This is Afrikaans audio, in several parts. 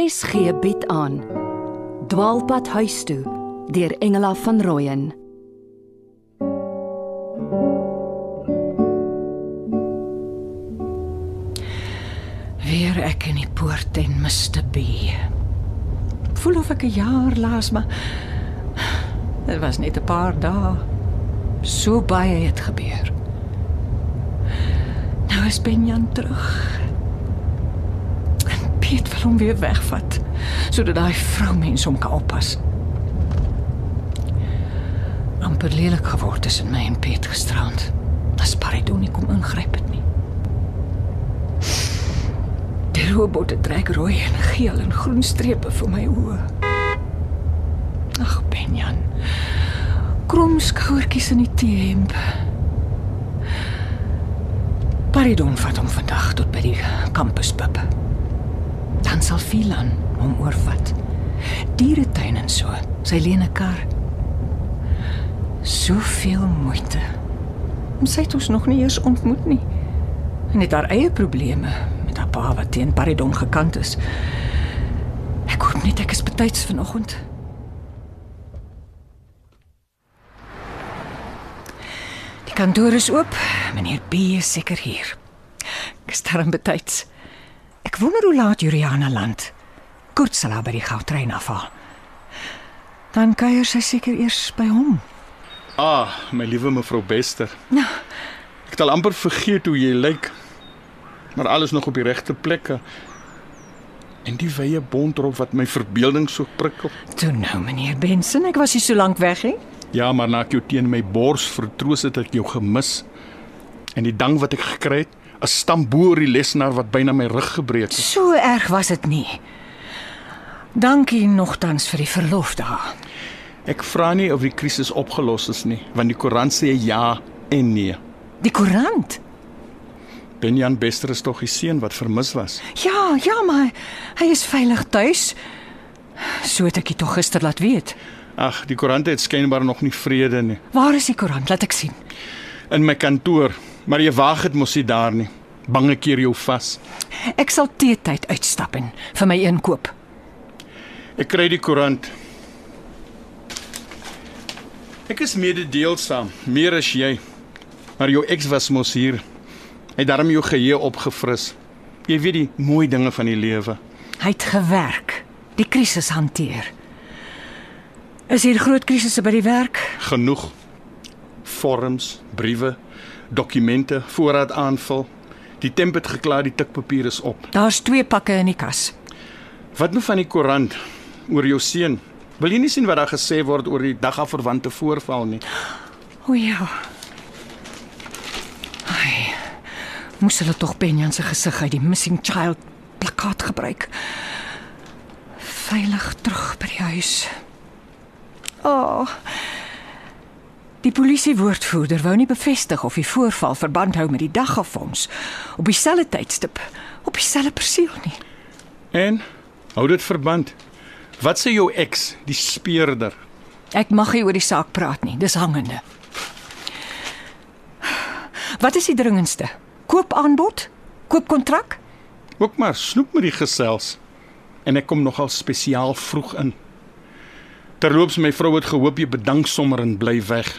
RSG bied aan Dwaalpad huis toe deur Engela van Rooyen Weer ek in die poort en Mr. B. Voel of ek 'n jaar laas, maar dit was net 'n paar dae. So baie het gebeur. Nou is Benjan terug. Piet wil hom weer wegvat sodat daai vroumens hom kan oppas. amper lelik geword tussen my en Piet gisterand. As Paridon nie kom ingryp het nie. Die robotte trek rooi en geel en groen strepe vir my oë. Ag Benjan. Krom skouertjies in die T-hemp. Paridon vat hom vandag tot by die kampuspub. Dan sal Filan hom oorvat. Dieretuin en so. Sy leen 'n kar. Soveel moeite. Sy het ons nog nie eers ontmoet nie. En het haar eie probleme met haar pa wat teen Paridon gekant is. Ek hoop net ek is betyds vanoggend. Die kantoor is oop. Meneer B is seker hier. Darm betyds. Ek wonder hoe laat Juliana land. Kort sal haar by die goudtrein afhaal. Dan kuier sy seker eers by hom. Ah, my liewe mevrou Bester. Nou, Ek het al amper vergeet hoe jy lyk. Maar alles nog op die regte plekke. En die wye bontrop wat my verbeelding so prikkel. toe nou meneer Benson, ek was nie so lank weg nie. Ja, maar na ek jou teen my bors vertroos het ek jou gemis. En die dang wat ek gekry het, 'n stam bo oor die lesenaar wat byna my rug gebreek het. So erg was dit nie. Dankie nogtans vir die verlof daar. Ek vra nie of die krisis opgelos is nie, want die koerant sê ja en nee. Die koerant. Benjan Bester is tog die seun wat vermis was. Ja, ja, maar hy is veilig tuis. So het ek dit tog gister laat weet. Ag, die koerant het skynbaar nog nie vrede nie. Waar is die koerant? Laat ek sien. In my kantoor, maar jy waag dit mos nie daar nie. Bange keer jou vas. Ek sal teetyd uitstap en vir my inkoop. Ek kry die koerant. Ek is mededeelsaam, meer as jy. Maar jou ex was mos hier. Hy het daarom jou geheue opgefris. Jy weet die mooi dinge van die lewe. Hy het gewerk, die krisis hanteer. Is hier groot krisisse by die werk? Genoeg. Vorms, briewe, dokumente, voorraad aanvul. Die temp het geklaar, die tikpapier is op. Daar's twee pakke in die kas. Wat nou van die koerant oor jou seun? Wil jy nie sien wat daar gesê word oor die dagafverwante voorval nie? O ja. Ai. Moes hulle tog Benjan se gesig uit die missing child plakkaat gebruik. Veilig terug by die huis. O. Oh. Die polisiewoordvoerder wou nie bevestig of die voorval verband hou met die dagaffonds op dieselfde tydstip op dieselfde perseel nie. En hou dit verband. Wat sê jou ex, die speurder? Ek mag nie oor die saak praat nie, dis hangende. Wat is die dringendste? Koopaanbod? Koopkontrak? Ook maar snoep met die gesels. En ek kom nogal spesiaal vroeg in. Terloops my vrou het gehoop jy bedank sommer en bly weg.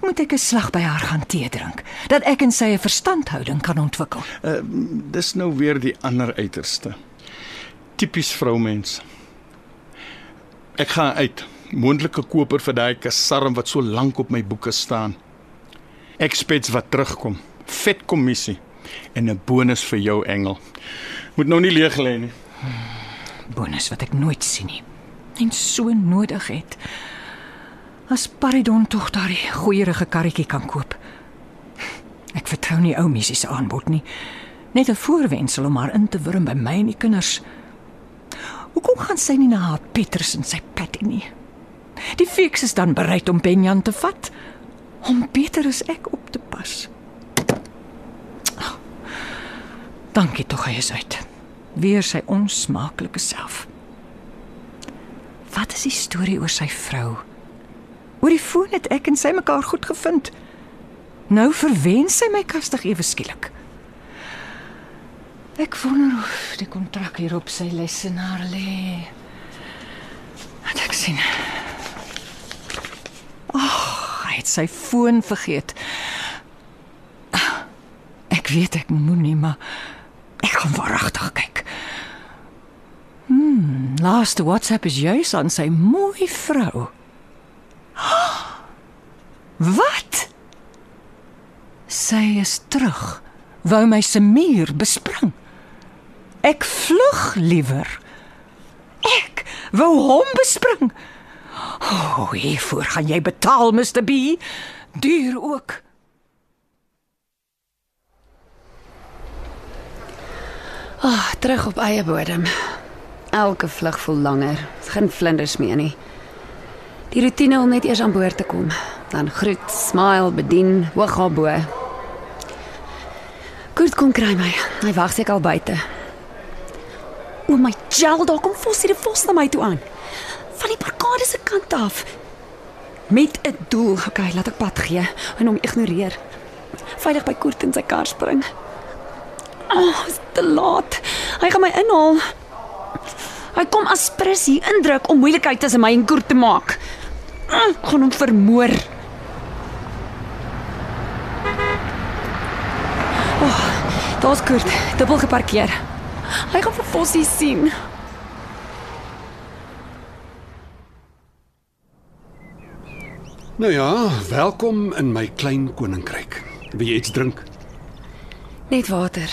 Moet ek 'n slag by haar gaan tee drink, dat ek en sy 'n verstandhouding kan ontwikkel. Uh, dis nou weer die ander uiterste. Tipies vroumens. Ek gaan uit. Moontlike koper vir daai kasarm wat so lank op my boeke staan. Expats wat terugkom. Vet kommissie en 'n bonus vir jou engel. Moet nou nie leeg lê nie. Bonus wat ek nooit sien nie en so nodig het. As Paridon tog daardie goeierige karretjie kan koop. Ek vertrou nie ou Missie se aanbod nie. Net 'n voorwendsel om haar in te wurm by my en die kinders. Hoekom gaan sy nie na haar Pieters en sy Patty nie? Die fiks is dan bereid om Benjan te vat. Om beter as ek op te pas. Oh, dankie tog hy is uit. Weer sy onsmaaklike self. Wat is die storie oor sy vrou? Oor die foon het ek en sy mekaar goed gevind. Nou verwen sy my kastig ewe skielik. Ek wonder of die kontrak hier op sy lesenaar lê. Wat ek sien. Ag, hy het sy foon vergeet. Ek weet ek moenie, maar ek gaan waaragtig kyk. Hmm, laaste WhatsApp is juis aan sy mooi vrou. Wat? Sy is terug. Wou my se muur bespring. Ek vlug liewer. Ek wou hom bespring. O, oh, hiervoor gaan jy betaal, Mr. B. Duur ook. Ag, oh, terug op eie bodem. Elke vlug voel langer. Geen vlinders meer nie. Die rotine om net eers aan boord te kom, dan groet, smile, bedien, hoog haar bo. Kurt kom kry my. Hy wag seker al buite. O my gel, daar kom Fossie die Vos na my toe aan. Van die parkade se kant af. Met 'n doel. Okay, laat ek pad gee en hom ignoreer. Veilig by Kurt in sy kar spring. Ag, oh, is te laat. Hy gaan my inhaal. Hy kom as prins hier indruk om moeilikheid tussen my en Kurt te maak. Ek gaan hom vermoor. Oh, daar's Kurt, dubbel geparkeer. Hy gaan vir Fossie sien. Nou ja, welkom in my klein koninkryk. Wil jy iets drink? Net water.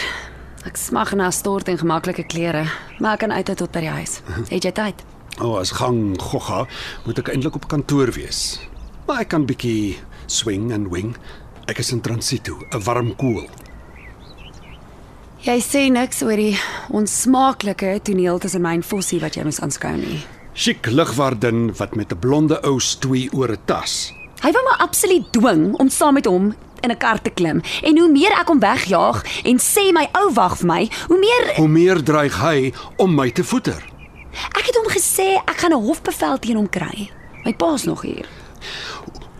Ek smag na stort en gemaklike klere, maar ek kan uit tot by die huis. Het jy tyd? O, oh, as gang gogga, moet ek eintlik op kantoor wees. Maar ek kan bietjie swing en wing. Ek is in transito, 'n warm koel. Jy sê niks oor die onsmaaklike toneel tussen my en Fossie wat jy moes aanskou nie. Chic ligwaardin wat met 'n blonde ou stoei oor 'n tas. Hy wou my absoluut dwing om saam met hom in 'n kar te klim. En hoe meer ek hom wegjaag en sê my ou wag vir my, hoe meer Hoe meer dreig hy om my te voeter. Ek het hom gesê ek gaan 'n hofbevel teen hom kry. My pa's nog hier.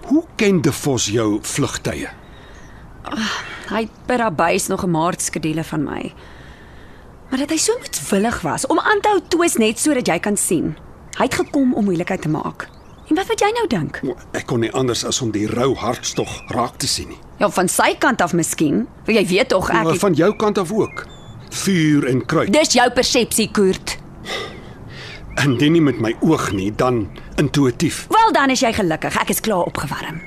Hoe ken De Vos jou vlugtye? Hy het by Rabuis nog 'n maart skedule van my. Maar dat hy so moedwillig was om aan te hou twis net sodat jy kan sien. Hy het gekom om moeilikheid te maak. En wat wat jy nou dink? Ek kon nie anders as om die rou hartstog raak te sien nie. Ja, van sy kant af miskien. Want jy weet tog ek Maar het... van jou kant af ook. Vuur en kruit. Dis jou persepsie, Koert. Indien nie met my oog nie, dan intuïtief. Wel dan is jy gelukkig. Ek is klaar opgewarm.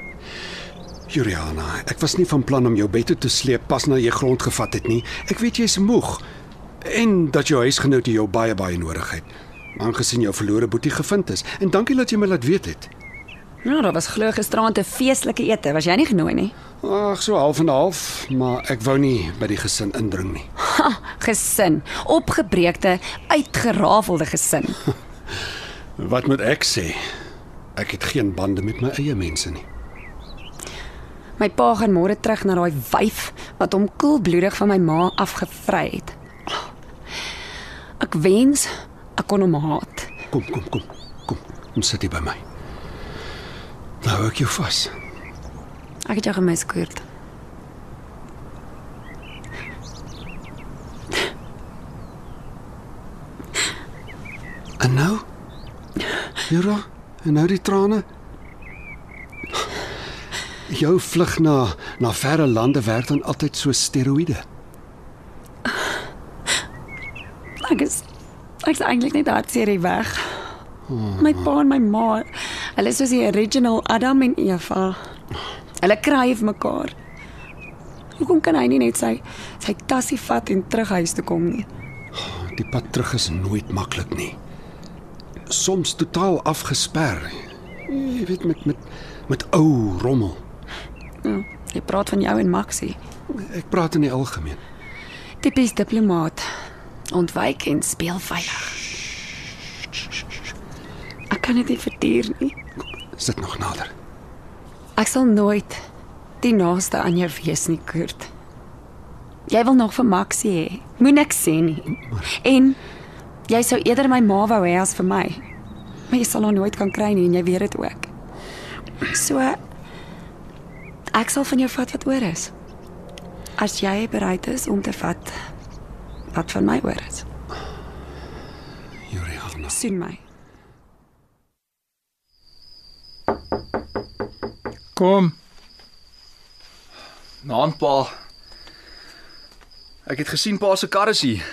Juliana, ek was nie van plan om jou bed toe te sleep pas na jy grond gevat het nie. Ek weet jy's moeg en dat jou huisgenoot jou baie baie nodig het. Aangesien jou verlore boetie gevind is. En dankie dat jy my laat weet het. Nou, daar was glo gisteraand 'n feestelike ete. Was jy nie genooi nie? Ag, so half en half, maar ek wou nie by die gesin indring nie. Ha, gesin. Opgebreekte, uitgerafelde gesin. Wat moet ek sê? Ek het geen bande met my eie mense nie. My pa gaan môre terug na daai wyf wat hom koelbloedig van my ma afgevry het. Ek wens ek kon hom haat. Kom, kom, kom. Kom, kom sit hier by my. Nou hou ek jou vas. Ek het jou gemis, Koert. En nou? Jura, en nou die trane? Jou vlug na na verre lande werk dan altyd so steroïde. Ek is ek is eintlik net hartseer hier weg. My pa en my ma, hulle is soos die original Adam en Eva. Hulle kryf mekaar. Hoekom kan hy nie net sy sy tassie vat en terug huis toe kom nie? Die pad terug is nooit maklik nie. Soms totaal afgesper. Jy weet met met met ou rommel. Ja, jy praat van jou en Maxie. Ek praat in die algemeen. Tipies diplomaat. Ontwyk en speel veilig. Ek kan dit nie verduur nie. Sit nog nader. Ek sal nooit die naaste aan jou wees nie, Kurt. Jy wil nog vir Maxie hê. Moenie niks sê nie. En jy sou eerder my ma wou hê as vir my. Maar jy sal haar nooit kan kry nie en jy weet dit ook. So ek sal van jou vat wat oor is. As jy bereid is om te vat wat van my oor is. Juliana. Sien my. Kom. Naam pa. Ek het gesien pa se kar is hier.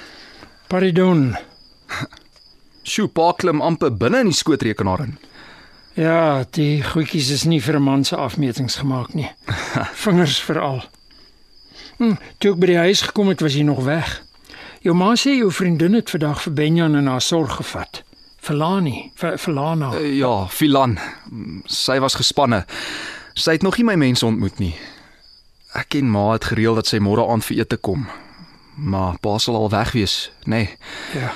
Paridon. Sjoe, pa klim amper binne in die skootrekenaar in. Ja, die goedjies is nie vir 'n man se afmetings gemaak nie. Vingers veral. Hm, toe ek by die huis gekom het, was hy nog weg. Jou ma sê jou vriendin het vandag vir Benjan in haar sorg gevat. Verlani, vir Verlana. Uh, ja, Filan. Sy was gespanne. Sy het nog nie my mense ontmoet nie. Ek en ma het gereël dat sy môre aand vir ete kom. Maar pa sal al weg wees, nê. Nee. Ja.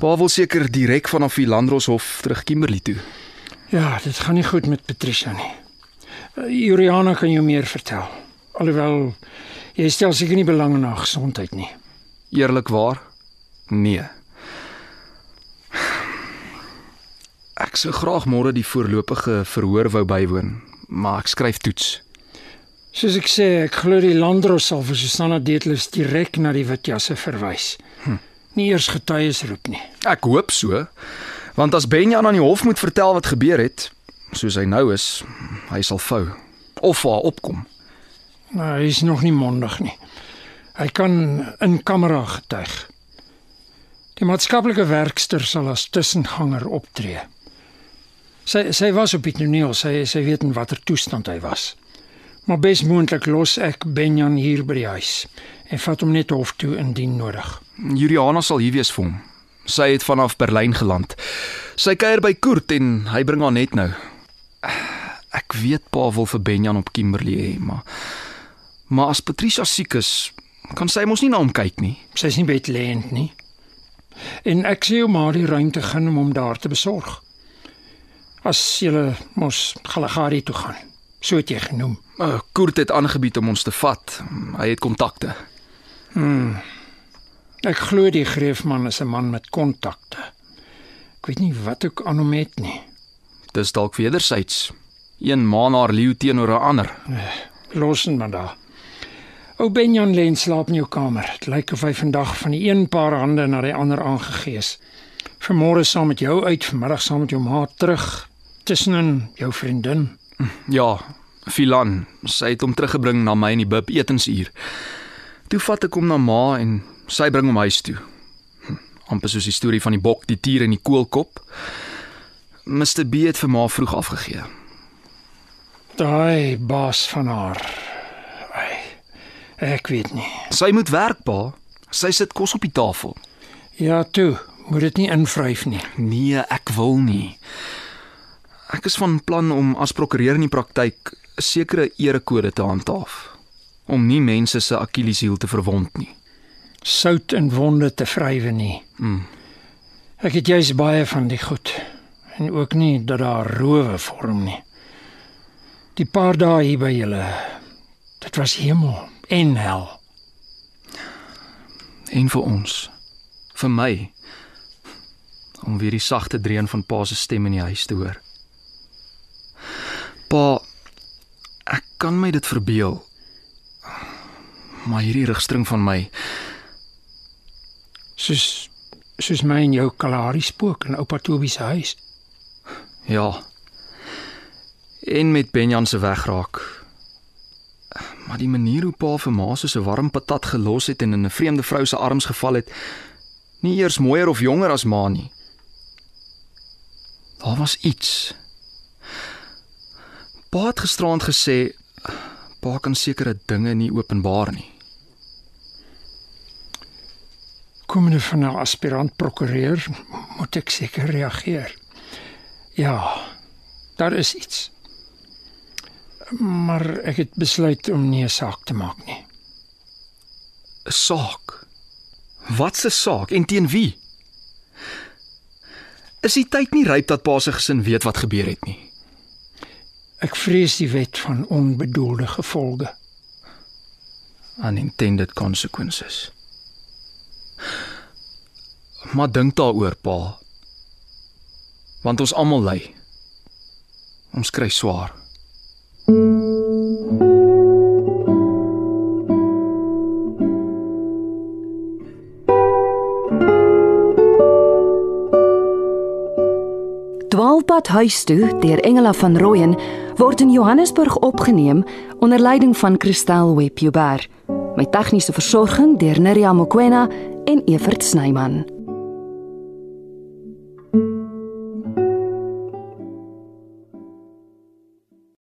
Pa wil seker direk vanaf Filandroshof terug Kimberley toe. Ja, dit gaan nie goed met Patricia nie. Uh, Juliana kan jou meer vertel. Alhoewel jy stel seker nie belang in haar gesondheid nie. Eerlikwaar? Nee. Ek sou graag môre die voorlopige verhoor wou bywoon, maar ek skryf toets. Soos ek sê, ek glo die Landros sal vir Susanna Deetlis direk na die Witjasse verwys. Hm. Nie eers getuies roep nie. Ek hoop so, want as Benjan aan die hof moet vertel wat gebeur het, soos hy nou is, hy sal vou of haar opkom. Nou, hy is nog nie mondig nie. Hy kan in kamera getuig. Die maatskaplike werkster sal as tussenganger optree. Sy sy was op die toneel, sy sy weet in watter toestand hy was. Maar besmoontlik los ek Benjan hier by die huis en vat hom net hof toe indien nodig. Juliana sal hier wees vir hom. Sy het vanaf Berlyn geland. Sy kuier by Koert en hy bring haar net nou. Ek weet pa wil vir Benjan op Kimberley hê, maar maar as Patricia siek is, kan sy mos nie na hom kyk nie. Sy's nie bedlend nie. En ek sê jou maar die ruimte gaan om hom daar te besorg. As jy mos Galagari toe gaan. So het jy genoem. Uh, Koert het aangebied om ons te vat. Hy het kontakte. Hmm. Ek glo die greefman is 'n man met kontakte. Ek weet nie wat ook aan hom het nie. Dis dalk wedersyds. Een man haar leeu teenoor 'n ander. Losen maar daar. Ou Benjan lê in slaap in jou kamer. Dit lyk of hy vandag van die een paar hande na die ander aangegees. Vanmôre saam met jou uit, vanmiddag saam met jou ma terug. Tussenin jou vriendin. Ja, Filan, sy het hom teruggebring na my in die bib etensuur. Toe vat ek hom na ma en sy bring hom huis toe. Hm, amper soos die storie van die bok, die tier en die koolkop. Mr B het vir ma vroeg afgegee. Daai baas van haar. Ai, ek weet nie. Sy moet werk, pa. Sy sit kos op die tafel. Ja, toe, moet dit nie invryf nie. Nee, ek wil nie. Ek is van plan om as prokureur in die praktyk 'n sekere erekode te handhaaf om nie mense se Achilleshiel te verwond nie. Sout in wonde te vrywe nie. Mm. Ek het juis baie van die goed en ook nie dat daar rowe vorm nie. Die paar dae hier by julle, dit was hemel en hel. En vir ons, vir my om weer die sagte dreun van pa se stem in die huis te hoor. Pa, ek kan my dit verbeel. Maar hierdie rigstring van my, Soos soos my en jou Kalahari spook in oupa Toby se huis. ja. En met Benjan se wegraak. Maar die manier hoe pa vir ma so 'n warm patat gelos het en in 'n vreemde vrou se arms geval het, nie eers mooier of jonger as ma nie. Daar was iets. Pa het gisterand gesê pa kan sekere dinge nie openbaar nie. Komende van 'n aspirant prokureur moet ek seker reageer. Ja, daar is iets. Maar ek het besluit om nie 'n saak te maak nie. 'n Saak. Wat 'n saak en teen wie? Is die tyd nie ryp dat pa se gesin weet wat gebeur het nie? Ek vrees die wet van onbedoelde gevolge. Unintended consequences. Maar dink daaroor, pa. Want ons almal ly. Ons kry swaar. Dwaalpad huis toe deur Engela van Rooyen word in Johannesburg opgeneem onder leiding van Christel Webjuber met tegniese versorging deur Neriya Mkwena en Evert Snyman.